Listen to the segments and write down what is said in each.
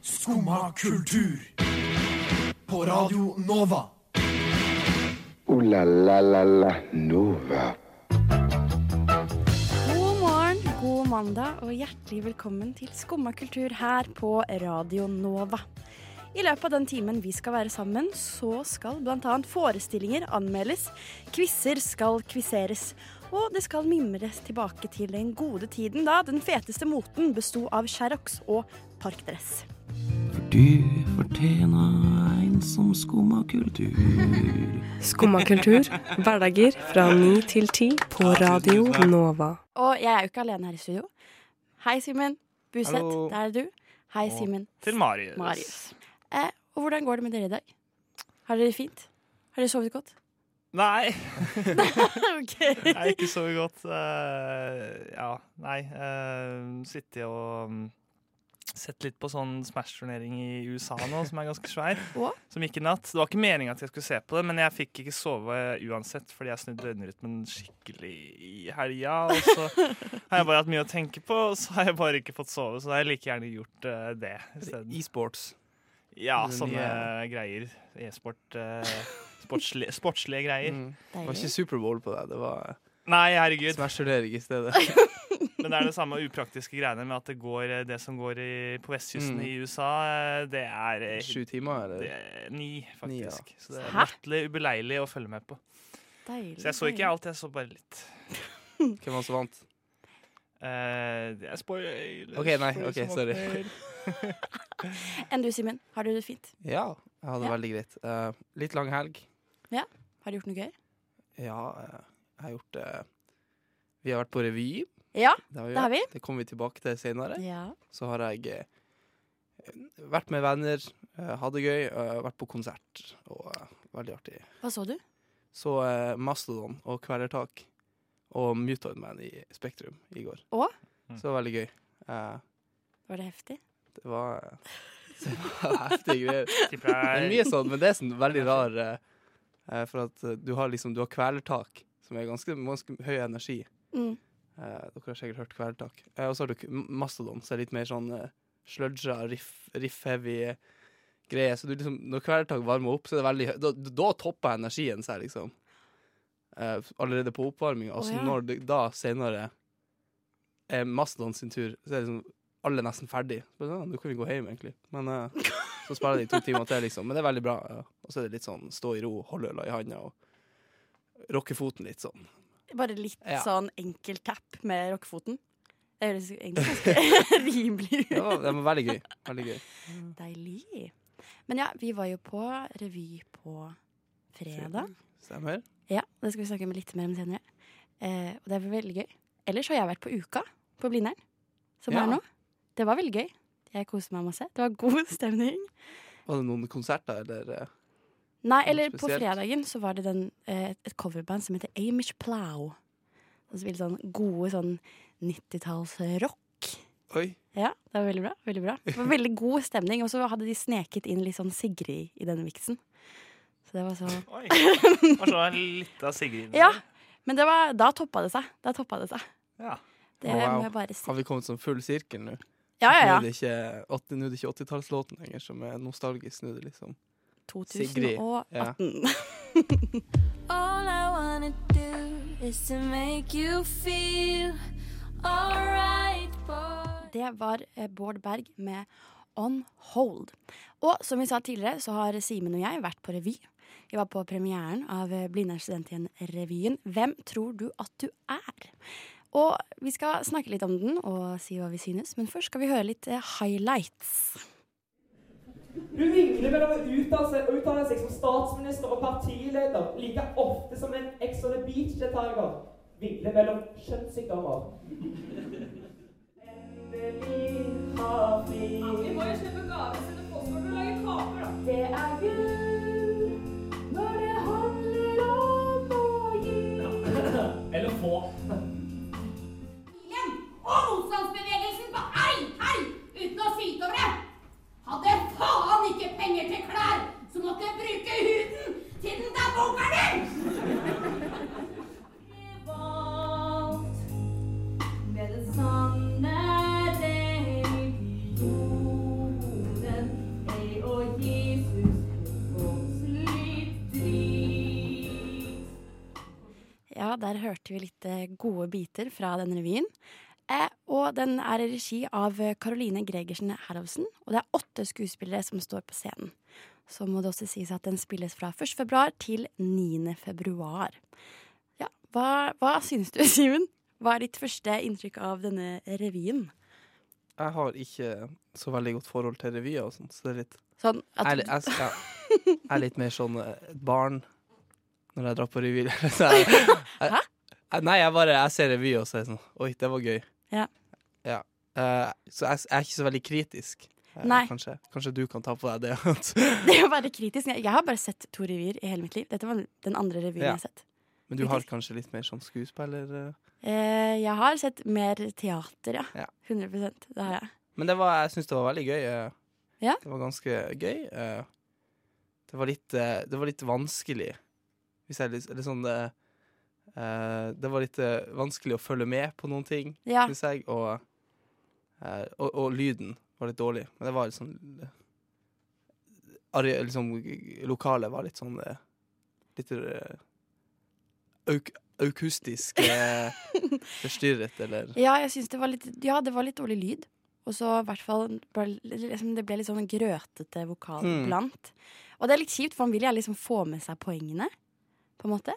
Skumma kultur. På Radio Nova. O-la-la-la-la Nova. God morgen, god mandag og hjertelig velkommen til Skumma kultur her på Radio Nova. I løpet av den timen vi skal være sammen, så skal bl.a. forestillinger anmeldes, quizer skal kvisseres og det skal mimres tilbake til den gode tiden da den feteste moten besto av Sherrox og parkdress. Du fortjener en som skumma kultur. Skumma kultur, hverdager fra ni til ti på Radio Nova. Og jeg er jo ikke alene her i studio. Hei, Simen Buseth. Hallo. Der er du. Hei, Simen Til Marius. Marius. Eh, og hvordan går det med dere i dag? Har dere det fint? Har dere sovet godt? Nei, ok. jeg har ikke sovet godt. Uh, ja, nei. Uh, Sittet og um, sett litt på sånn Smash-turnering i USA nå, som er ganske svær. Som gikk i natt. Det var ikke meninga at jeg skulle se på det, men jeg fikk ikke sove uansett, fordi jeg snudde døgnrytmen skikkelig i helga. Og så har jeg bare hatt mye å tenke på, og så har jeg bare ikke fått sove. Så da har jeg like gjerne gjort uh, det isteden. E-sports. Ja, det sånne nye- greier. E-sport. Uh, sportslige, sportslige greier. Mm. Det var ikke Superbowl på deg, det var Nei, herregud. Smash-turnering i stedet. Men det er det samme upraktiske greiene med at det, går, eh, det som går i, på vestkysten Mm. i USA, eh, det er eh, Sju timer, det eller? er ni, Ni, ja. faktisk. Så det er latterlig ubeleilig å følge med på. Deilig. Så jeg så ikke alt, jeg så bare litt. Hvem var det som vant? Eh, det er spoiler. Ok, nei, ok, sorry. Enn du, Simen? Har du det fint? Ja, jeg hadde det Ja. veldig greit. Uh, litt lang helg. Ja. Har du gjort noe gøy? Ja, jeg har gjort det Vi har vært på revy. Ja, Det har vi. det har vi. Det kommer vi tilbake til senere. Ja. Så har jeg eh, vært med venner, eh, hatt det gøy, eh, vært på konsert. Og eh, veldig artig. Hva så du? Så eh, Mastodon og Kvelertak og Mutoid Man i Spektrum i går. Å? Så det var veldig gøy. Eh, Var det heftig? det var det var heftige greier. Det er mye sånn, men det er sånn veldig rar eh, For at du har liksom Du har Kvelertak, som er ganske, ganske høy energi. Mm. Eh, dere har sikkert hørt Kvelertak. Eh, og så har du Mastodon, som er litt mer sånn uh, sludga, riff- riff-heavy greie. Så du liksom, når Kvelertak varmer opp, så er det veldig Da, da topper energien seg, liksom. Eh, allerede på oppvarminga. Og Å, så ja. når det da senere er Mastodon sin tur, så er liksom alle nesten ferdig. Så, ja, nå kan vi gå hjem, egentlig. Men eh, så spiller de to timer til, liksom. Men det er veldig bra. Ja. Og så er det litt sånn stå i ro, holde øla i handa og rocke foten litt sånn. Bare litt Ja. sånn enkel tap med rockefoten? Det høres egentlig ganske rimelig ut. Ja, det var veldig gøy. Veldig gøy. Deilig. Men ja, vi var jo på revy på fredag. Stemmer. Ja, det skal vi snakke litt mer om senere. Eh, og det var veldig gøy. Ellers har jeg vært på Uka på Blindern, som Ja. er nå. Det var veldig gøy. Jeg koste meg masse. Det var god stemning. Var det noen konserter, eller? Nei, eller på fredagen så var det den, eh, et coverband som heter Amish Plow. Som spilte sånn gode sånn 90-tallsrock. Oi. Ja, det var veldig bra. veldig bra. Det var veldig god stemning, og så hadde de sneket inn litt sånn Sigrid i denne viksen. Så det var så Oi. Det var sånn litt av Sigrid. Ja, men det var, da toppa det seg. Da toppa det seg. Ja. Det Wow. må jeg bare si. Har vi kommet sånn full sirkel nå? Ja, ja, ja. nå er det ikke 80-tallslåten lenger som er nostalgisk. Nå er det liksom 2018. Sigrid, ja. All I wanna do is to make you feel alright, boy. Det var eh, Bård Berg med On Hold. Og som vi sa tidligere, så har Simen og jeg vært på revy. Vi var på premieren av eh, Blindern studentigjen-revyen Hvem tror du at du er? Og vi skal snakke litt om den og si hva vi synes, men først skal vi høre litt eh, highlights. Hun vingler mellom å uttale seg, som statsminister og partileder like ofte som en Ex on the Beach-deltaker vingler mellom kjønnssykdommer. Endelig har vi hørte vi litt eh, gode biter fra denne revyen. Eh, og den er i regi av eh, Caroline Gregersen Herhovsen. Og det er åtte skuespillere som står på scenen. Så må det også sies at den spilles fra 1. februar til 9. februar. Ja, hva, hva syns du, Simen? Hva er ditt første inntrykk av denne revyen? Jeg har ikke så veldig godt forhold til revyer og sånt, så det er litt Sånn jeg, litt- jeg, jeg er litt mer sånn et barn når jeg drar på revy. Jeg- jeg- jeg- Nei, jeg bare jeg ser revy, og så er sånn Oi, det var gøy. Ja. Ja. Uh, så jeg, jeg er ikke så veldig kritisk. eh, Nei. Kanskje. Kanskje du kan ta på deg det. Det å være kritisk Jeg har bare sett to revyer i hele mitt liv. Dette var den andre revyen Ja. jeg har sett. Men du har kanskje litt mer sånn skuespiller eh. Eh, jeg har sett mer teater, ja. Ja. 100% Det har jeg. Men det var, jeg syns det var veldig gøy. eh. Ja. Det var ganske gøy. eh. Det var litt, eh, det var litt vanskelig. Hvis jeg, litt- eller sånn det, eh, det var litt eh, vanskelig å følge med på noen ting, Ja. syns jeg. Og, eh, og, og lyden var litt dårlig. Men det var litt sånn liksom, Lokalet var litt sånn Litt auk, akustisk forstyrret, eller Ja, jeg syns det var litt Ja, det var litt dårlig lyd. Og så i hvert fall liksom, Det ble litt sånn grøtete vokal Mm. blant. Og det er litt kjipt, for han vil gjerne liksom få med seg poengene, på en måte.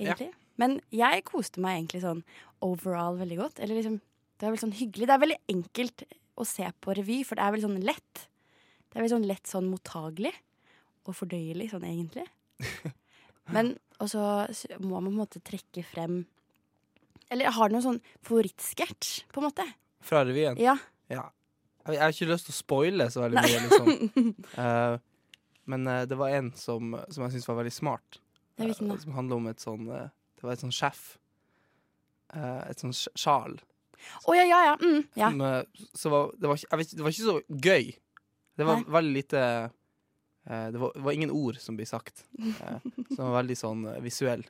Egentlig. Men jeg koste meg egentlig sånn overall veldig godt. Eller liksom Det er veldig sånn hyggelig. Det er veldig enkelt å se på revy, for det er veldig sånn lett. Det er veldig sånn lett sånn mottagelig og fordøyelig sånn egentlig. Men også så må man på en måte trekke frem Eller har du noen sånn favorittsketsj, på en måte? Fra revyen? Ja. Ja. Jeg, har ikke lyst til å spoile så veldig mye, liksom. uh, men uh, det var en som, som jeg syntes var veldig smart. Hvilken da? Som handler om et sånn eh, Det var et sånn sjef. Eh, et sånn sjal. Å ja, ja, ja. Mm, ja. Som, eh, så var, det, var vet, det var ikke så gøy. Det var Nei. veldig lite det, var, det var ingen ord som blir sagt. Så som var veldig sånn visuell.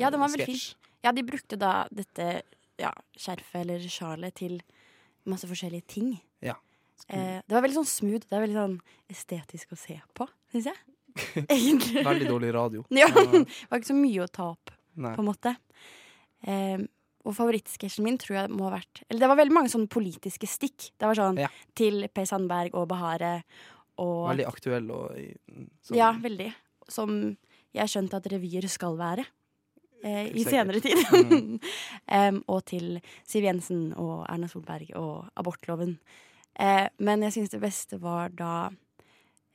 Ja, den var veldig fin. Ja, de brukte da dette ja, skjerfet eller sjalet til masse forskjellige ting. Ja. Eh, det var veldig sånn smooth. Det er veldig sånn estetisk å se på, syns jeg. Egentlig. Veldig dårlig radio. Ja, det var ikke så mye å ta opp, Nei. på en måte. Eh, og favorittsketsjen min tror jeg må ha vært Eller det var veldig mange sånne politiske stikk. Det var sånn Ja. til Per Sandberg og Bahare og Veldig aktuell og sånn, Ja, veldig. Som jeg skjønte at revyer skal være. Eh, I senere tid. Mm. Em, og til Siv Jensen og Erna Solberg og abortloven. Eh, men jeg syns det beste var da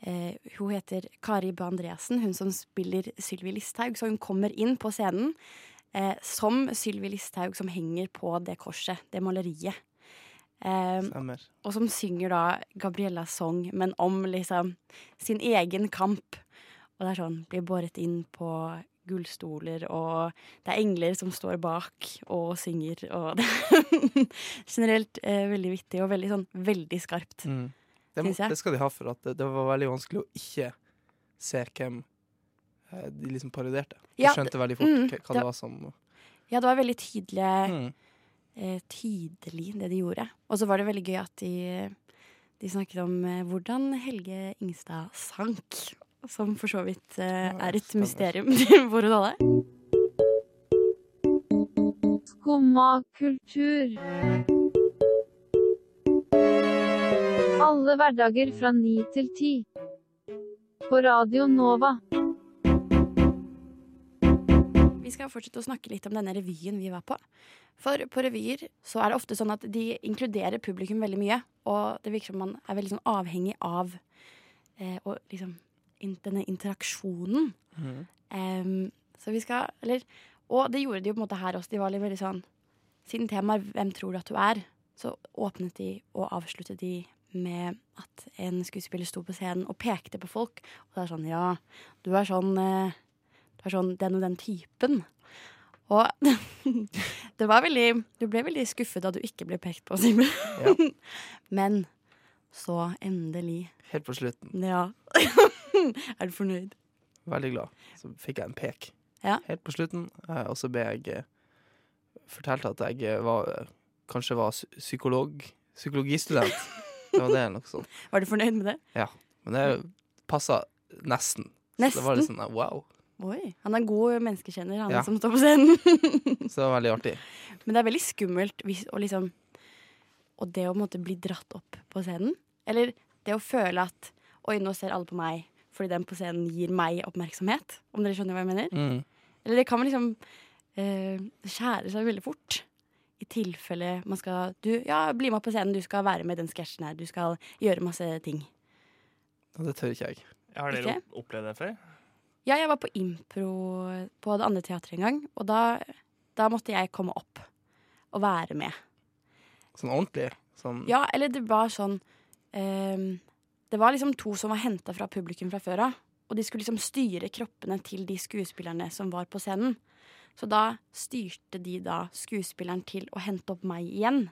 eh, Hun heter Kari Bø Andreassen, hun som spiller Sylvi Listhaug. Så hun kommer inn på scenen eh, som Sylvi Listhaug som henger på det korset, det maleriet. Eh, og som synger da Gabriellas sang, men om liksom sin egen kamp. Og det er sånn, blir båret inn på gullstoler, og det er engler som står bak og synger, og det er generelt eh, veldig vittig og veldig sånn veldig skarpt. Mm. Det, må, det skal de ha for at det, det var veldig vanskelig å ikke se hvem eh, de liksom parodierte. De Ja, skjønte veldig fort mm, hva- hva det- det var som Ja, det var veldig tydelig, Mm. eh, tydelig det de gjorde. Og så var det veldig gøy at de, de snakket om eh, hvordan Helge Ingstad sank. Som for så vidt eh, er et mysterium for oss alle. Skumma kultur. Alle hverdager fra ni til ti. På Radio Nova. Vi skal fortsette å snakke litt om denne revyen vi var på. For på revyer så er det ofte sånn at de inkluderer publikum veldig mye. Og det virker som man er veldig sånn avhengig av eh, og liksom in denne interaksjonen. Mm. Um, så vi skal Eller Og det gjorde de jo på en måte her også. De var litt veldig sånn Siden temaet 'Hvem tror du at du er?', så åpnet de og avsluttet de med at en skuespiller sto på scenen og pekte på folk. Og det er sånn Ja, du er sånn eh, Du er sånn den og den typen. Og det var veldig Du ble veldig skuffet da du ikke ble pekt på, Simen. Ja. Men så endelig Helt på slutten. Ja. er du fornøyd? Veldig glad. Så fikk jeg en pek Ja. helt på slutten, eh, og så ble jeg eh, fortalt at jeg var, kanskje var psykolog, psykologistudent. Var det, er nok sånn. Var du fornøyd med det? Ja. Men det passa nesten. Så det var litt sånn wow. Oi, Han er en god menneskekjenner, han Ja. som står på scenen. Så det var veldig artig. Men det er veldig skummelt hvis, å liksom Og det å måtte bli dratt opp på scenen. Eller det å føle at Oi, nå ser alle på meg fordi den på scenen gir meg oppmerksomhet. Om dere skjønner hva jeg mener? Mm. Eller det kan man liksom eh, skjære seg veldig fort. I tilfelle man skal Du, ja, bli med på scenen, du skal være med i den sketsjen her. Du skal gjøre masse ting. Det tør ikke jeg. Har dere Ikke? opplevd det før? Ja, jeg var på impro på det andre teatret en gang, og da, da måtte jeg komme opp og være med. Sånn ordentlig. Sånn Ja, eller det var sånn um, Det var liksom to som var henta fra publikum fra før av. Og de skulle liksom styre kroppene til de skuespillerne som var på scenen. Så da styrte de da skuespilleren til å hente opp meg igjen.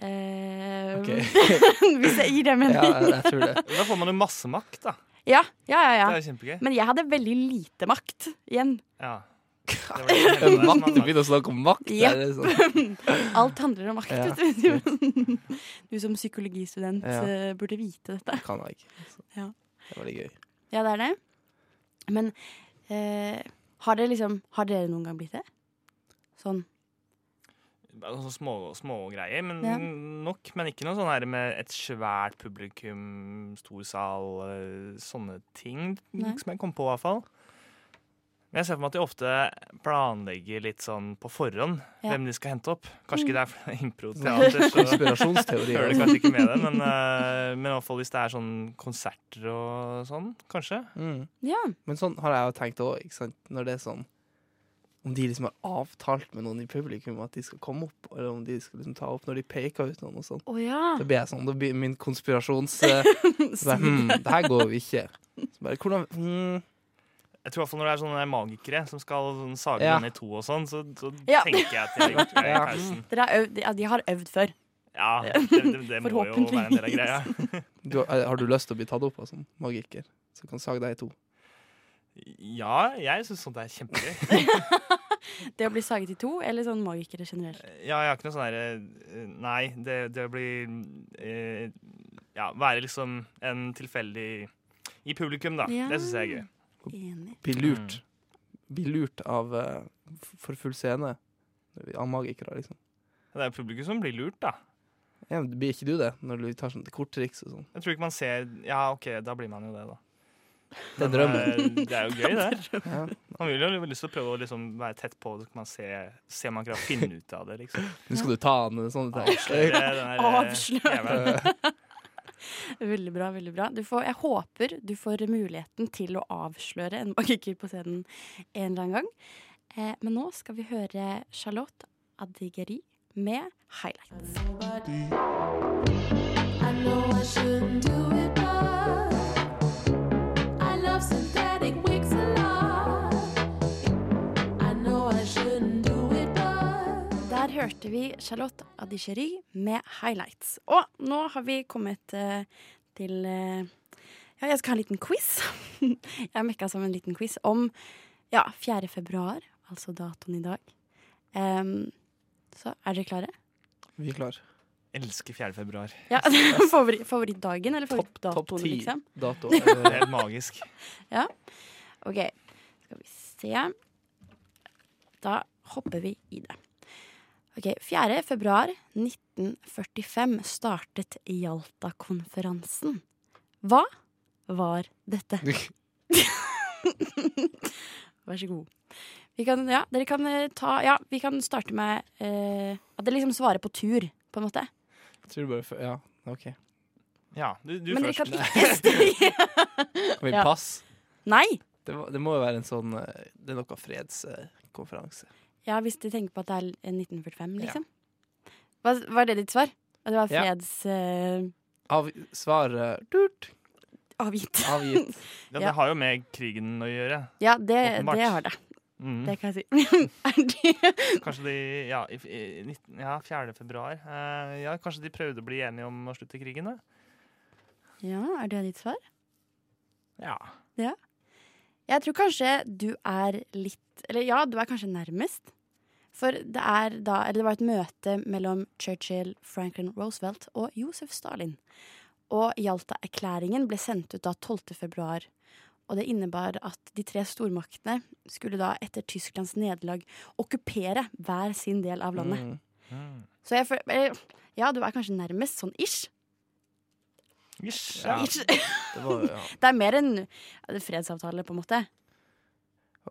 Uh, OK. hvis jeg gir det mening. Ja, jeg, tror det. Da får man jo masse makt, da. Ja, ja, ja, ja. Det er jo kjempegøy. Men jeg hadde veldig lite makt igjen. Ja. Makt, du begynner å snakke om makt. Er sånn. Alt handler om makt, Ja, vet du. Du som psykologistudent Ja. eh, burde vite dette. Det kan jeg. Ja. Det er veldig gøy. Ja, det er det. Men eh, har dere liksom Har dere noen gang blitt det? Sånn Altså små, små greier, men Ja. nok. Men ikke noe sånn her med et svært publikum, stor sal, eh, sånne ting Nei. som jeg kom på, i hvert fall. Men jeg ser for meg at de ofte planlegger litt sånn på forhånd Ja. hvem de skal hente opp. Kanskje ikke det er for improteater, så Konspirasjonsteorier. hører det kanskje ikke med det. Men, uh, men i hvert fall hvis det er sånn konserter og sånn, kanskje. Mm. Ja. Men sånn har jeg jo tenkt òg, ikke sant. Når det er sånn Om de liksom har avtalt med noen i publikum at de skal komme opp, eller om de skal liksom ta opp når de peker ut noen og sånn. Å ja. Da blir jeg sånn, da blir min konspirasjons... Uh, så bare, hm, det her går jo ikke. Så bare, hvordan hm, Jeg tror i hvert fall når det er sånne magikere som skal sånn sage Ja. den i to og sånn, så, så Ja. tenker jeg at de har gjort det i Ja. pausen. Øvd, ja, de har øvd før. Ja, det, det, det må jo være en del av greia. du, eh, Har du lyst til å bli tatt opp av sånn magiker som kan sage deg i to? Ja, jeg syns sånt er kjempegøy. Det å bli saget i to, eller sånn magikere generelt. Ja, jeg har ikke noe sånn derre Nei, det, det å bli eh, Ja, være liksom en tilfeldig i publikum, da. Ja. Det syns jeg er gøy. Bli lurt. Bli lurt av uh, for full scene av magikere, liksom. Det er jo publikum som blir lurt, da. Ja, men Blir ikke du det, når du tar sånn korttriks og sånn? Jeg tror ikke man ser Ja, OK, da blir man jo det, da. Det er drømmen. eh, Det er jo gøy, det. Ja. Man vil jo lyst til å prøve å liksom være tett på, så kan man se, se om man kan finne ut av det, liksom. Nå skal du ta han ting. Avsløre eh, Avsløre. Veldig bra. veldig bra. Får, jeg håper du får muligheten til å avsløre en magiker på scenen en eller annen gang. Eh, men nå skal vi høre Charlotte Adigeri med 'Highlights'. I know I hørte vi Charlotte Adigeri med 'Highlights'. Og nå har vi kommet eh, til eh, Ja, jeg skal ha en liten quiz. jeg har mekka sammen en liten quiz om ja, 4. februar, altså datoen i dag. Um, så er dere klare? Vi er klar. Elsker 4. februar. Ja, favori, Favorittdagen eller Topp favorittdatoen, ti liksom? dato. Helt magisk. Ja. OK, skal vi se. Da hopper vi i det. Ok, 4. februar 1945 startet Jalta-konferansen. Hva var dette? Vær så god. Vi kan, ja, dere kan eh, ta Ja, vi kan starte med eh, at dere liksom svarer på tur, på en måte. Jeg tror bare for, Ja, OK. Ja, du, du Men dere kan ikke stryke. Kan vi passe? Nei! Det, må- det må jo være en sånn eh, Det er noe fredskonferanse. Ja, hvis de tenker på at det er 1945, liksom. Hva, var det ditt svar? At det var Ja. freds... eh, Av, svar eh, turt, avgitt. avgitt. Ja, Ja. det har jo med krigen å gjøre. Ja, det, det har det. Mm. Det kan jeg si. er de Kanskje de Ja, i, i, 19, ja 4. februar. Eh, ja, kanskje de prøvde å bli enige om å slutte krigen, da? Ja, er det ditt svar? Ja. Ja. Jeg tror kanskje du er litt Eller ja, du er kanskje nærmest. For det da Eller det var et møte mellom Churchill, Franklin Roosevelt og Josef Stalin. Og Jalta-erklæringen ble sendt ut da 12. februar. Og det innebar at de tre stormaktene skulle da etter Tysklands nederlag okkupere hver sin del av landet. Mm. Mm. Så jeg føler Ja, du er kanskje nærmest sånn ish. Ish. Ja, Ish. det var ja. Det er mer enn en fredsavtale, på en måte.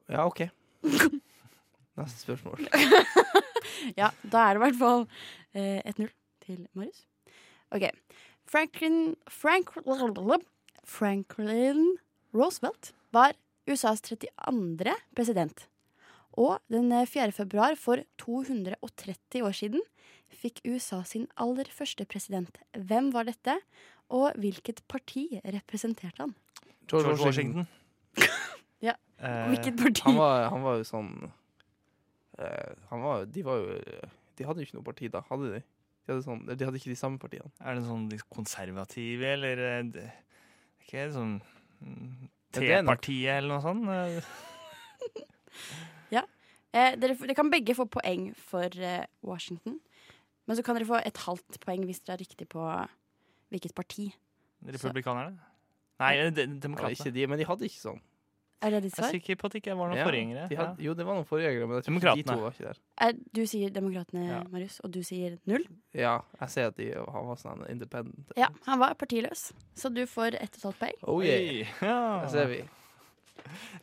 ja, OK. Neste spørsmål. Ja, da er det i hvert fall eh, 1-0 til Marius. OK. Franklin Frank, Franklin Roosevelt var USAs 32. president. Og den 4. februar for 230 år siden fikk USA sin aller første president. Hvem var dette, og hvilket parti representerte han? George Washington. Ja, Eh, Hvilket parti? Han var, han var jo sånn eh, var De var jo De hadde jo ikke noe parti da, hadde de? De hadde, sånn, de hadde ikke de samme partiene. Er det sånn de konservative, eller eh, det, Ikke sånn. T-partiet, eller noe sånt? ja. Eh, dere, dere kan begge få poeng for eh, Washington. Men så kan dere få et halvt poeng hvis dere har riktig på hvilket parti. Republikanerne? Nei, de, demokratene. Ja, ikke de, men de hadde ikke sånn. Er det ditt svar? Jeg er sikker på at det ikke var noen Ja, forgjengere. De hadde, ja. Jo, det var noen forgjengere, men jeg tror de to var ikke der. Er, du sier Demokratene, Ja. Marius, og du sier null? Ja, jeg ser at de, han var sånn independent. Ja, han var partiløs. Så du får ett og et halvt poeng. Oh yeah, ja. der ser vi.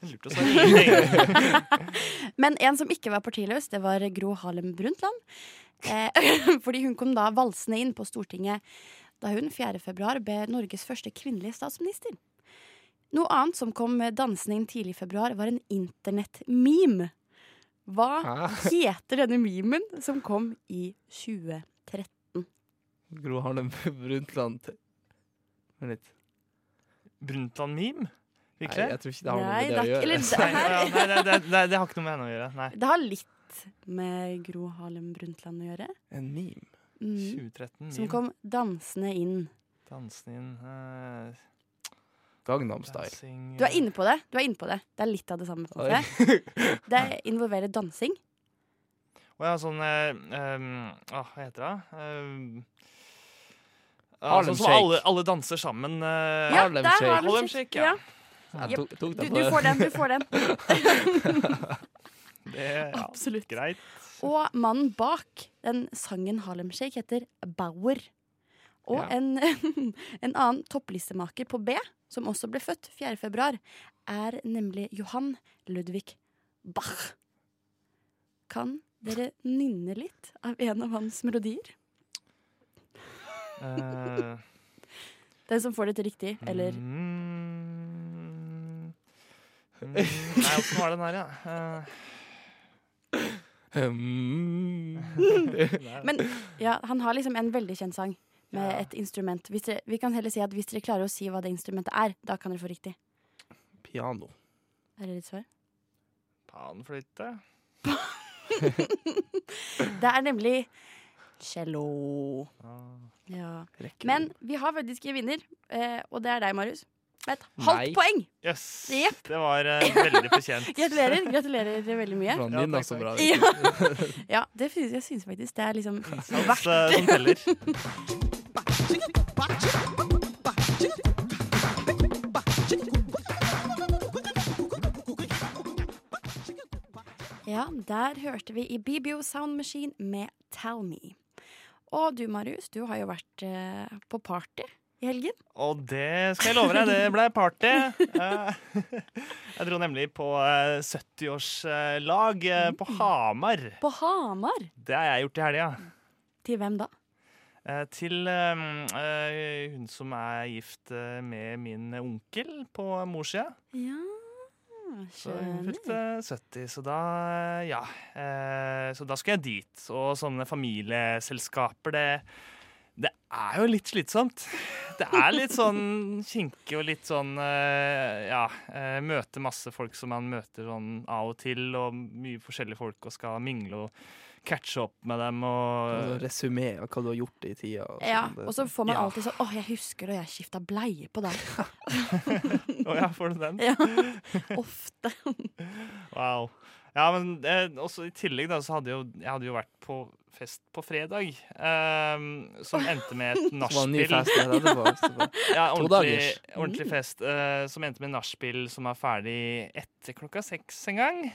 Lurt å si. Men en som ikke var partiløs, det var Gro Harlem Brundtland. Eh, fordi hun kom da valsende inn på Stortinget da hun 4. februar ble Norges første kvinnelige statsminister. Noe annet som kom med inn tidlig i februar, var en internett-meme. Hva Hæ? heter denne memen som kom i 2013? Gro Harlem Brundtland. Vent litt. Brundtland-meme? Nei, jeg tror ikke det har noe med det det å gjøre. eller det Nei, her- ja, nei, det, det, det, det har ikke noe med henne å gjøre. Nei. Det har litt med Gro Harlem Brundtland å gjøre. En meme. 2013 meme. Som kom dansende inn. Dansende inn eh, Gangnam Style. Du er inne på det. Du er inne på det. Det er litt av det samme. på en måte. Det involverer dansing. Å ja, sånn eh, um, ah, Hva heter det? Um, ah, Harlem sånn som Shake. alle, alle danser sammen. Uh, Ja, Harlem Shake. Harlem Harlem Shake. ja. ja. Jeg tok, tok Du, den du du får den. Du får den. Det er ja, Absolutt. greit. Og mannen bak den sangen Harlem Shake heter Bauer. Og Ja. en, en annen topplistemaker på B, som også ble født 4. februar, er nemlig Johan Ludvig Bach. Kan dere nynne litt av en av hans melodier? Uh. Den som får det til riktig, eller mm, mm, Nei, åssen var den her, ja? Mm. Eh, Men ja, han har liksom en veldig kjent sang med Ja. et instrument. Hvis dere, vi kan heller si at hvis dere klarer å si hva det instrumentet er, da kan dere få riktig. Piano. Er det ditt svar? Panfløyte? Det er nemlig cello. Ah. Ja. Men vi har faktisk en vinner, eh, og det er deg, Marius. Med et halvt Nei. poeng! Yes. Yep. Det var uh, veldig fortjent. Gratulerer. Gratulerer veldig mye. Ja, din, takk, takk. bra. Ja, ja det syns jeg syns faktisk det er liksom eh, som teller. Ja, der hørte vi i BBO Sound Machine med Tell Me. Og du, Marius, du har jo vært eh, på party i helgen. Og det skal jeg love deg, det ble party. Eh, Jeg dro nemlig på eh, 70-årslag eh, på Hamar. På Hamar. Det har jeg gjort i helga. Til hvem da? Eh, Til eh, eh, hun som er gift eh, med min onkel på morssida. Ja, Så hun skjønner. fylte 70, så da ja. Så da skal jeg dit. Og sånne familieselskaper, det, det er jo litt slitsomt. Det er litt sånn kinkig og litt sånn Ja, møte masse folk som man møter sånn av og til, og mye forskjellige folk, og skal mingle og catche opp med dem og Altså, Resumé av hva du har gjort i tida. og Ja, sånn. Og så får man Ja. alltid sånn 'Å, jeg husker da jeg skifta bleie på deg'. Å ja, får du den? Ja, Ofte. Wow. Ja, men eh, også i tillegg da, så hadde jo, jeg hadde jo vært på fest på fredag, eh, som endte med et var nachspiel. ja, ordentlig, ordentlig Mm. fest, eh, som endte med nachspiel som er ferdig etter klokka seks en gang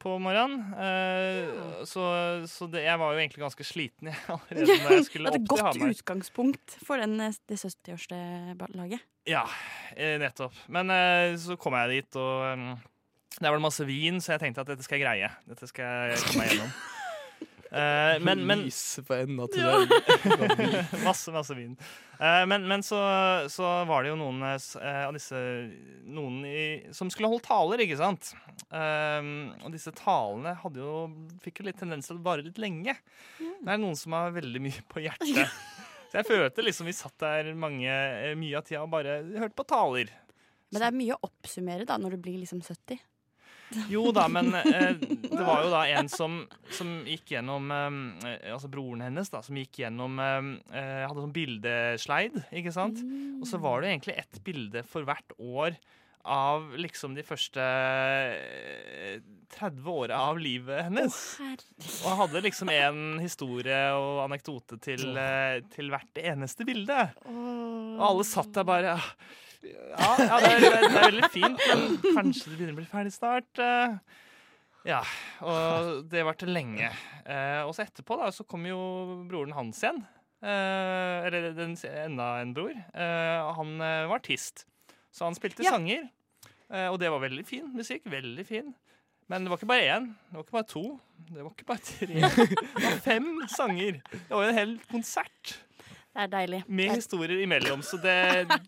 på morgenen. Eh, Så, så det, jeg var jo egentlig ganske sliten jeg, allerede jeg skulle Det er opp et godt utgangspunkt for den, eh, det 70-årslaget. Ja, eh, nettopp. Men uh, så kom jeg dit, og um, der var det masse vin, så jeg tenkte at dette skal jeg greie. Dette skal jeg komme meg gjennom. Eh, men, men på enda til Ja. masse, masse vin. Uh, men men så, så var det jo noen uh, eh, av disse Noen i, som skulle holde taler, ikke sant? Eh, og disse talene hadde jo, fikk jo litt tendens til å vare litt lenge. Det er noen som har veldig mye på hjertet. Så jeg følte liksom vi satt der mange, eh, mye av tida og bare hørte på taler. Men det er mye å oppsummere da, når du blir liksom 70. Jo da, men eh, det var jo da en som, som gikk gjennom eh, Altså broren hennes, da, som gikk gjennom eh, eh, Hadde sånn bildesleid, ikke sant? Og så var det egentlig ett bilde for hvert år av liksom de første eh, 30 åra av livet hennes. og hadde liksom en historie og anekdote til, eh, til hvert eneste bilde. Og alle satt der bare «Ah, ja, ja det, er, det er veldig fint, men kanskje det begynner å bli ferdig snart. eh. Ja, og det varte lenge. Eh, og så etterpå da, så kom jo broren hans igjen. Eh, eller den, enda en bror. Og han var artist, så han spilte Ja. sanger. Og det var veldig fin musikk. Veldig fin. Men det var ikke bare én, det var ikke bare to, det var ikke bare tre. Det var fem sanger. Det var jo en hel konsert. Det er deilig. Med er- historier imellom, så det,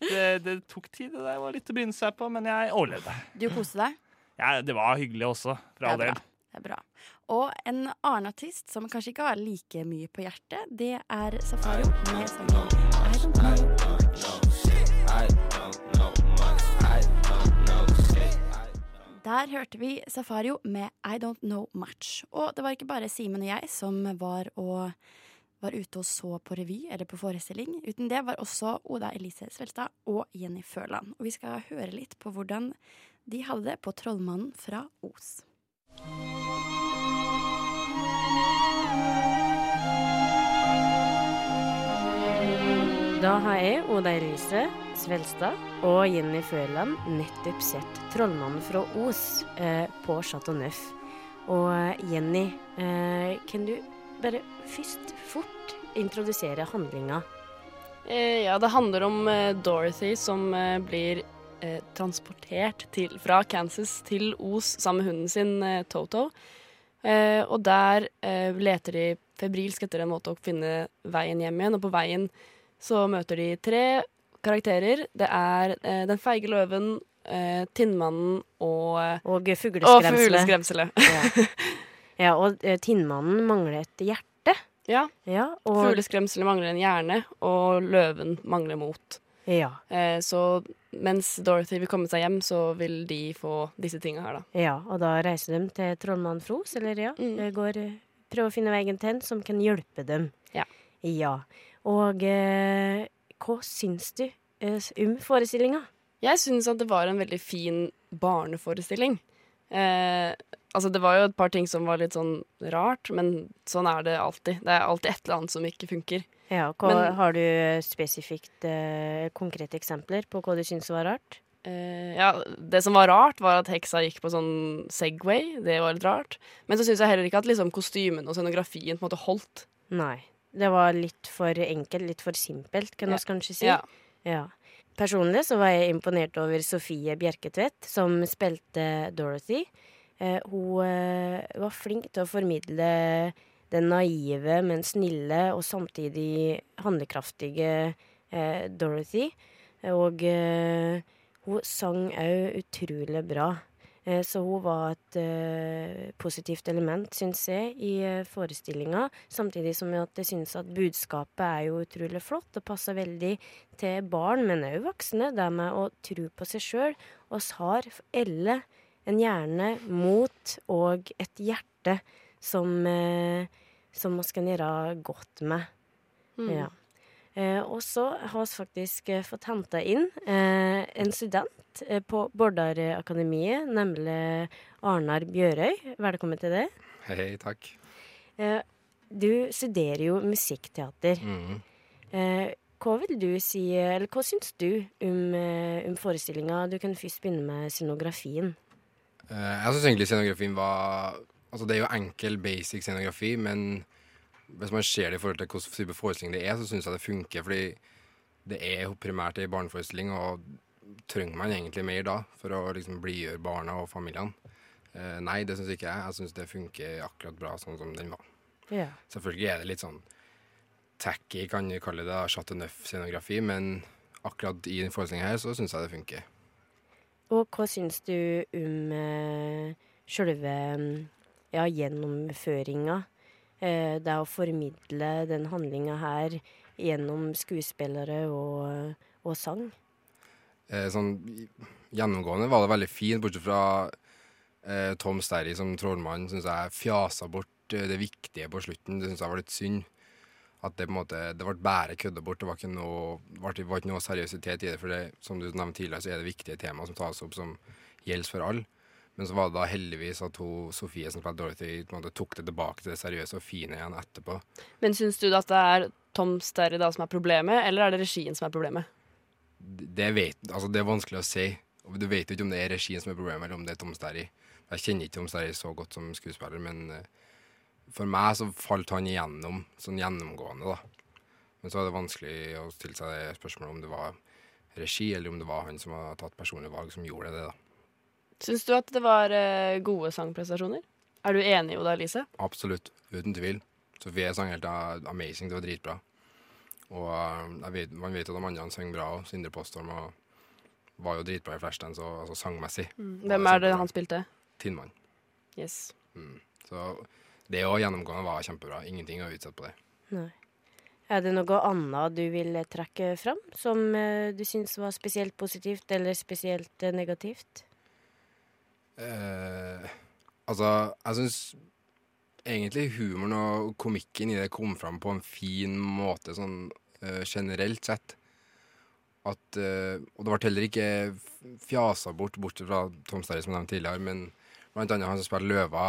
det, det tok tid. Det var litt å bryne seg på, men jeg overlevde. Du koste deg? Ja, det var hyggelig også, for all Det del. Det er bra. Og en annen artist som kanskje ikke har like mye på hjertet, det er Safario med sangen I Don't Know. Der hørte vi Safario med I Don't Know Much. Og det var ikke bare Simen og jeg som var, og, var ute og så på revy eller på forestilling. Uten det var også Oda Elise Svelstad og Jenny Førland. Og vi skal høre litt på hvordan de hadde det på Trollmannen fra Os. Da har jeg, Oda Elise Svelstad og Jenny Førland nettopp sett 'Trollmannen fra Os' eh, på Chateau Neuf. Og eh, Jenny, eh, kan du bare først fort introdusere handlinga? Eh, ja, det handler om eh, Dorothy som eh, blir eh, transportert til, fra Kansas til Os sammen med hunden sin eh, Toto. Eh, og der eh, leter de febrilsk etter en måte å finne veien hjem igjen, og på veien så møter de tre karakterer. Det er Den feige løven, Tinnmannen og Og fugleskremselet. Og fugleskremselet. ja, og eh, Tinnmannen mangler et hjerte. Ja. ja og, Fugleskremselet mangler en hjerne, og løven mangler mot. Ja. Eh, så mens Dorothy vil komme seg hjem, så vil de få disse tinga her, da. Ja, og da reiser de til trollmann Fros, eller ja. Mm. eh, Går, eh, prøver å finne veien til en som kan hjelpe dem. Ja. Ja. Og eh, hva syns du eh, om forestillinga? Jeg syns at det var en veldig fin barneforestilling. Eh, altså, det var jo et par ting som var litt sånn rart, men sånn er det alltid. Det er alltid et eller annet som ikke funker. Ja, hva, Men- har du spesifikt eh, konkrete eksempler på hva du syns var rart? Eh, ja, det som var rart, var at heksa gikk på sånn Segway. Det var litt rart. Men så syns jeg heller ikke at liksom, kostymen og scenografien på en måte holdt. Nei. Det var litt for enkelt, litt for simpelt, kan vi Ja. kanskje si. Ja. Ja. Personlig så var jeg imponert over Sofie Bjerketvedt, som spilte Dorothy. Eh, hun eh, var flink til å formidle den naive, men snille og samtidig handlekraftige eh, Dorothy. Og hun sang òg utrolig bra. Så hun var et uh, positivt element, syns jeg, i uh, forestillinga. Samtidig som at jeg syns at budskapet er jo utrolig flott. og passer veldig til barn, men òg voksne. Det med å tro på seg sjøl. oss har alle en hjerne, mot og et hjerte som, eh, som vi kan gjøre godt med. Mm. Ja. Eh, og så har vi faktisk eh, fått henta inn eh, en student eh, på Bordarakademiet, nemlig Arnar Bjørøy. Velkommen til det. Hei, hei, takk. Eh, du studerer jo musikkteater. Mm. Eh, hva vil du si, eller hva syns du om, om forestillinga? Du kan først begynne med scenografien. Eh, jeg syns egentlig scenografien var Altså, det er jo enkel, basic scenografi, men hvis man ser det i forhold til hvilken type forestilling det er, så syns jeg det funker. Fordi det er jo primært ei barneforestilling, og trenger man egentlig mer da for å liksom blidgjøre barna og familiene? Eh, nei, det syns ikke jeg. Jeg syns det funker akkurat bra sånn som den var. Ja. Selvfølgelig er det litt sånn tacky, kan du kalle det, chateau neuf-scenografi, men akkurat i den forestillingen her så syns jeg det funker. Og hva syns du om eh, sjølve ja, gjennomføringa? Eh, det å formidle den handlinga her gjennom skuespillere og, og sang? Eh, sånn gjennomgående var det veldig fint, bortsett fra eh, Tom Sterry som trollmann, syns jeg fjasa bort eh, det viktige på slutten. Det syns jeg var litt synd. At det på en måte, det ble bare kødda bort. Det var noe, det var, ikke noe seriøsitet i det. For det, som du nevnte tidligere, så er det viktige temaer som tas opp, som gjelder for alle. Men så var det da heldigvis at hun, Sofie som spilte Dorothy, på en måte tok det tilbake til det seriøse og fine igjen etterpå. Men syns du at det er Tom Sterry da som er problemet, eller er det regien som er problemet? Det, vet, altså det er vanskelig å si. Du vet jo ikke om det er regien som er problemet, eller om det er Tom Sterry. Jeg kjenner ikke Tom Sterry så godt som skuespiller, men eh, for meg så falt han igjennom sånn gjennomgående, da. Men så er det vanskelig å stille seg det spørsmålet om det var regi, eller om det var han som har tatt personlige valg som gjorde det, da. Syns du at det var eh, gode sangprestasjoner? Er du enig det, Elise? Absolutt. Uten tvil. Sofie sang helt amazing. Det var dritbra. Og eh, vet, man vet jo at de andre sang bra òg. Sindre Postorm og var jo dritbra i Flashdance, altså sangmessig. Mm. Hvem er det han spilte? Tinnmann. Yes. Mm. Så det òg gjennomgående var kjempebra. Ingenting å utsette på det. Nei. Er det noe annet du vil trekke fram, som eh, du syns var spesielt positivt eller spesielt eh, negativt? Eh, altså, jeg syns egentlig humoren og komikken i det kom fram på en fin måte, sånn eh, generelt sett. At, eh, og det ble heller ikke fjasa bort, bortsett fra Tom Sterry, som jeg nevnte tidligere, men blant annet han som spiller Løva.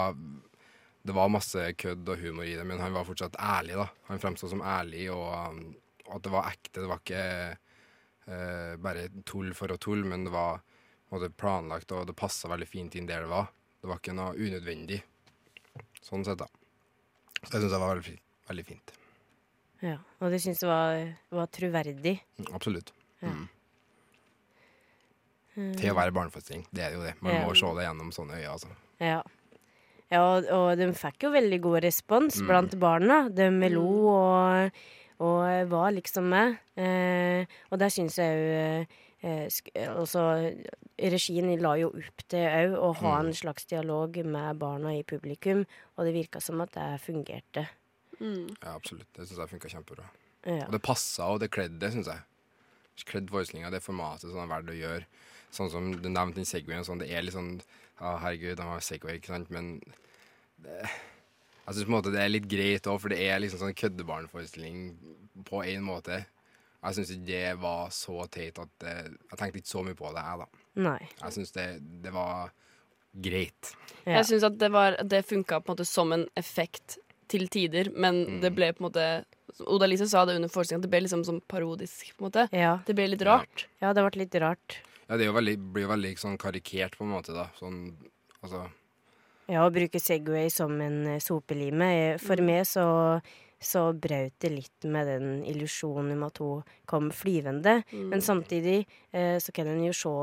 Det var masse kødd og humor i det, men han var fortsatt ærlig, da. Han fremsto som ærlig, og og, at det var ekte. Det var ikke uh, bare tull for å tulle, men det var måte planlagt, og det passa veldig fint inn der det var. Det var ikke noe unødvendig. Sånn sett, da. Så jeg syns det var veldig, veldig fint. Ja, Og du syns det var, var troverdig? Mm, Absolutt. Ja. Mm. Mm. Til å være barneforestilling. Det er jo det. Man Ja. må se det gjennom sånne øyne, altså. Ja. Ja og, og de fikk jo veldig god respons Mm. blant barna. De lo og, og var liksom med. Eh, og der syns jeg jo eh, altså, Regien la jo opp til òg å ha Mm. en slags dialog med barna i publikum, og det virka som at det fungerte. Ja, absolutt. Det syns jeg funka kjempebra. Ja. Og det passa, og det kledde syns jeg. Kledd forestillinga, det formatet som er verdt å gjøre. Sånn som du nevnte den Segwayen sånn, det er litt sånn ah, herregud, de har Segway, ikke sant, men det, Jeg syns på en måte det er litt greit òg, for det er liksom sånn køddebarnforestilling på en måte. Jeg syns ikke det var så teit at det, Jeg tenkte ikke så mye på det, jeg, da. Nei. Jeg syns det, det var greit. Jeg syns at det, var, det funka på en måte som en effekt til tider, men Mm. det ble på en måte som Oda Lise sa det under forestillingen, at det ble liksom sånn parodisk. på en måte. Ja. Det ble litt rart. Ja, det ble litt rart. Ja, det er jo veldig, blir jo veldig sånn karikert, på en måte, da. Sånn, altså Ja, å bruke Segway som en eh, sopelime. Eh, For meg så, så brøt det litt med den illusjonen om at hun kom flyvende. Mm. Men samtidig eh, så kan en jo se,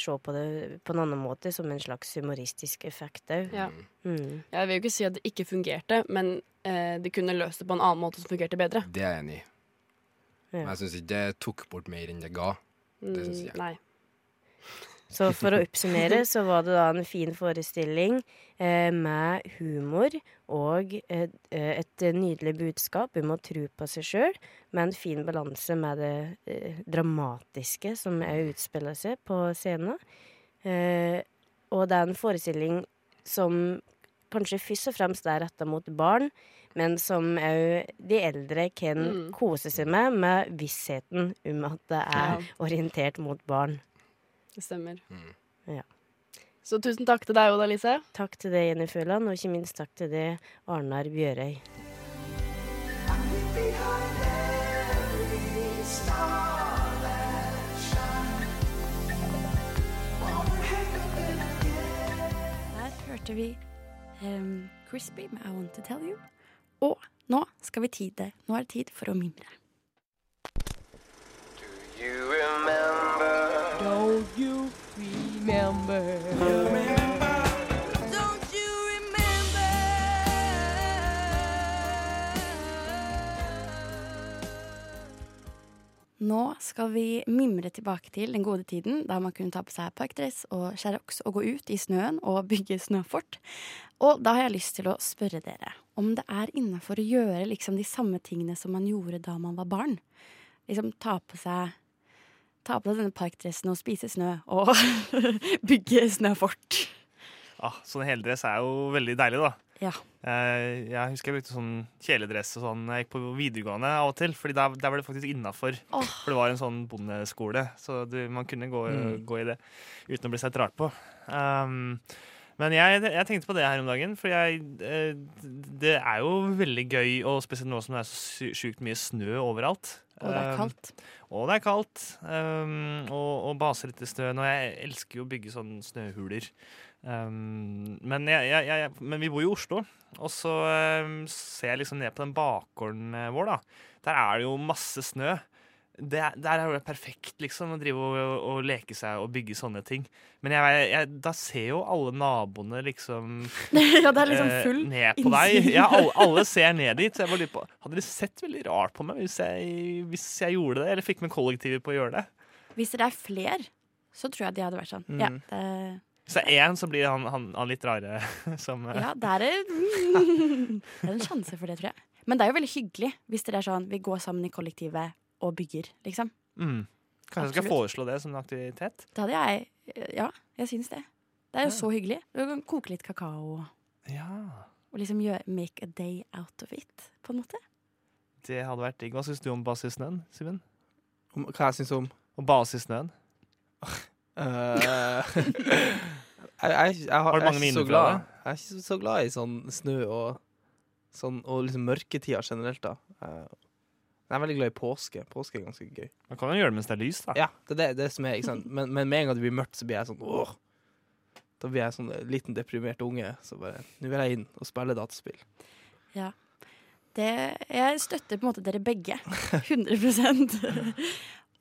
se på det på en annen måte, som en slags humoristisk effekt òg. Ja. Mm. Jeg vil jo ikke si at det ikke fungerte, men eh, det kunne løst det på en annen måte som fungerte bedre. Det er jeg enig i. Men jeg syns ikke det tok bort mer enn det ga. Det syns Mm, jeg. Nei. Så for å oppsummere så var det da en fin forestilling eh, med humor og eh, et nydelig budskap om å tro på seg sjøl, med en fin balanse med det eh, dramatiske som òg utspiller seg på scenen. Eh, og det er en forestilling som kanskje først og fremst er retta mot barn, men som òg de eldre kan Mm. kose seg med, med vissheten om at det er orientert mot barn. Det stemmer. Ja. Så tusen takk til deg, Oda Lise. Takk til deg, Jenny Føland, og ikke minst takk til deg, Arnar Bjørøy. Der hørte vi um, Crispy med I Want To Tell You. Og nå skal vi tide. Nå er det tid for å mimre. Don't you remember? Nå skal vi mimre tilbake til den gode tiden da man kunne ta på seg parkdress og sherrox og gå ut i snøen og bygge snøfort. Og da har jeg lyst til å spørre dere om det er innafor å gjøre liksom de samme tingene som man gjorde da man var barn. Liksom ta på seg Ta på deg denne parkdressen og spise snø og bygge snøfort. Ah, sånn heldress er jo veldig deilig, da. Ja. Eh, jeg husker jeg brukte sånn kjeledress og sånn jeg gikk på videregående av og til. Fordi der, der var det faktisk innafor. Oh. For det var en sånn bondeskole, så du, man kunne gå, Mm. gå i det uten å bli sett rart på. Um, men jeg, jeg tenkte på det her om dagen, for jeg, eh, det er jo veldig gøy, og spesielt nå som det er så sjukt mye snø overalt. Og det er Um, kaldt. og det er kaldt. Um, og, og base litt i snøen. Og jeg elsker jo å bygge sånne snøhuler. Um, men, jeg, jeg, men vi bor i Oslo, og så um, ser jeg liksom ned på den bakgården eh, vår. da. Der er det jo masse snø. Det, er- der er det perfekt liksom, å drive og, og, og leke seg og bygge sånne ting. Men jeg, jeg, da ser jo alle naboene liksom Ja, det er liksom eh, ned på deg. Ja, alle, alle ser ned dit. Så jeg var litt på, hadde de sett veldig rart på meg hvis jeg, hvis jeg gjorde det? Eller fikk med kollektivet på å gjøre det? Hvis det er fler, så tror jeg de hadde vært sånn. Ja, Mm. det, Hvis det er én, så blir han, han, han litt rare. Som, eh, ja det, er, det er en sjanse for det, tror jeg. Men det er jo veldig hyggelig hvis dere er sånn vi går sammen i kollektivet og bygger, liksom. mm. Kanskje jeg skal foreslå det som en aktivitet? Det hadde jeg Ja, jeg syns det. Det er jo så hyggelig. Du kan koke litt kakao Ja. og liksom gjøre, make a day out of it, på en måte. Det hadde vært digg. Hva syns du om basisnøen, Simen? Om, hva jeg syns om? Om basisnøen. i? Eh, jeg, jeg, jeg, har, jeg, er ikke så minner fra glad, det? jeg er ikke så- så glad i sånn snø og, sånn, og liksom mørketida generelt. da Eh, Jeg er veldig glad i påske. Påske er ganske gøy. Man kan jo gjøre det mens det er lys, da. Ja, det er det, det som er, ikke sant? Men, men med en gang det blir mørkt, så blir jeg sånn åh. Da blir jeg sånn eh, liten deprimert unge. Så bare Nå vil jeg inn og spille dataspill. Ja. Det, jeg støtter på en måte dere begge. 100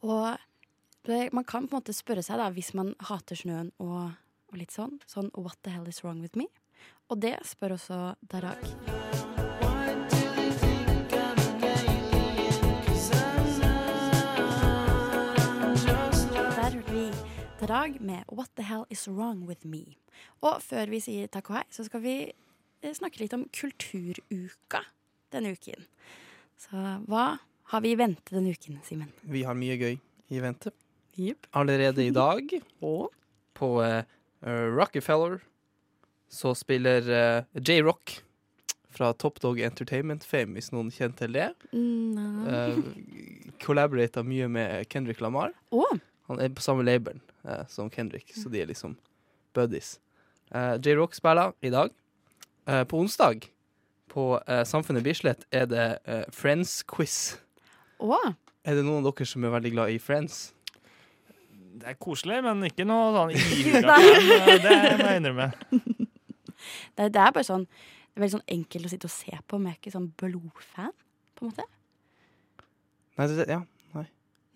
Og det, man kan på en måte spørre seg, da, hvis man hater snøen og, og litt sånn, sånn What the hell is wrong with me? Og det spør også Darag. Darag med What the hell is wrong with me? Og før vi sier takk og hei, så skal vi eh, snakke litt om kulturuka denne uken. Så hva har vi i vente denne uken, Simen? Vi har mye gøy i vente. Yep. Allerede i dag, på eh, eh, Rockefeller, så spiller uh, J-Rock fra Top Dog Entertainment Fame, hvis noen kjenner til det. Uh, Collaborata mye med Kendrick Lamar. Å. Han er på samme labelen eh, som Kendrick, så de er liksom buddies. Eh, J-Rock spiller i dag. Eh, på onsdag, på eh, Samfunnet Bislett, er det eh, Friends-quiz. Er det noen av dere som er veldig glad i Friends? Det er koselig, men ikke noe sånn ihuga Nei. Det må jeg innrømme. Det, det er bare sånn Det er veldig sånn enkelt å sitte og se på, men jeg er ikke sånn blodfan, på en måte. Nei, det, ja,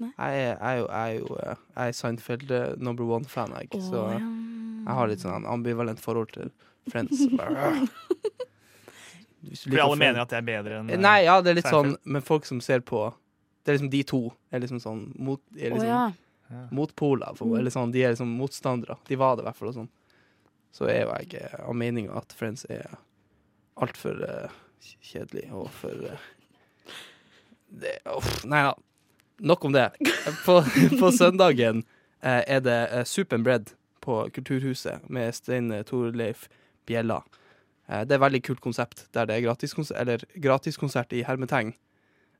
nei. Jeg, er, jeg, er jo, jeg er jo eh, jeg Seinfeld eh, number one-fan, jeg. Å, så ja. jeg har litt sånn ambivalent forhold til Friends. Øh. Hvis du Fordi liker alle mener at det er bedre enn eh, Nei, ja, det er litt Seinfeld. sånn Men folk som ser på Det er liksom de to er liksom sånn mot, er liksom, oh, ja. motpoler. For, Mm. eller sånn, de er liksom motstandere. De var det i hvert fall. Og sånn. Så er jo jeg eh, av meninga at Friends er altfor uh, kjedelig og for uh, det, uff, Nei da. Nok om det. På, på søndagen eh, er det uh, Soup and Bread på Kulturhuset med Stein Torleif Bjella. Eh, det er et veldig kult konsept, der det er gratiskonsert, eller gratiskonsert i hermetegn.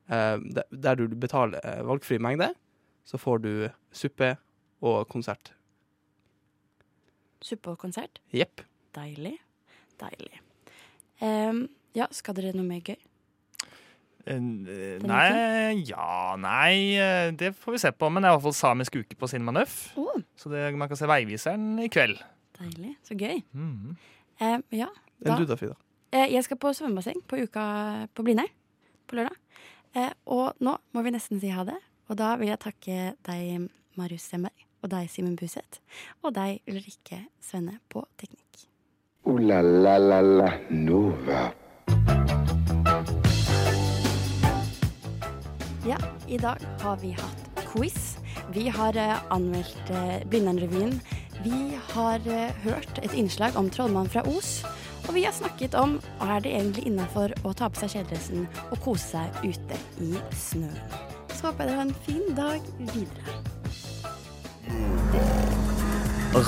Eh, der, der du betaler eh, valgfri mengde, så får du suppe og konsert. Suppe og konsert. Jepp. Deilig. Deilig. Um, ja, skal dere noe mer gøy? Eh, Nei, ja, nei, eh, det får vi se på. Men det er i hvert fall samisk uke på Cinema Nøff. Oh. Så det, man kan se Veiviseren i kveld. Deilig. Så gøy. Mhm. Em, ja. Enn du da, Frida? Eh, jeg skal på svømmebasseng på uka på Blindern på lørdag. Eh, og nå må vi nesten si ha det. Og da vil jeg takke deg, Marius Stemberg, og deg, Simen Buseth, og deg, Ulrikke Svenne, på teknikk. Uh, la la la la Nova. Ja, i dag har vi hatt quiz. Vi har eh, anmeldt eh, Blindern-revyen. Vi har eh, hørt et innslag om Trollmann fra Os. Og vi har snakket om er det egentlig innafor å ta på seg kjeledressen og kose seg ute i snøen. Så håper jeg dere har en fin dag videre.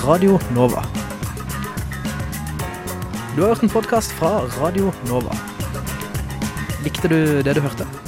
Radio Nova. Du har hørt en podkast fra Radio Nova. Likte du det du hørte?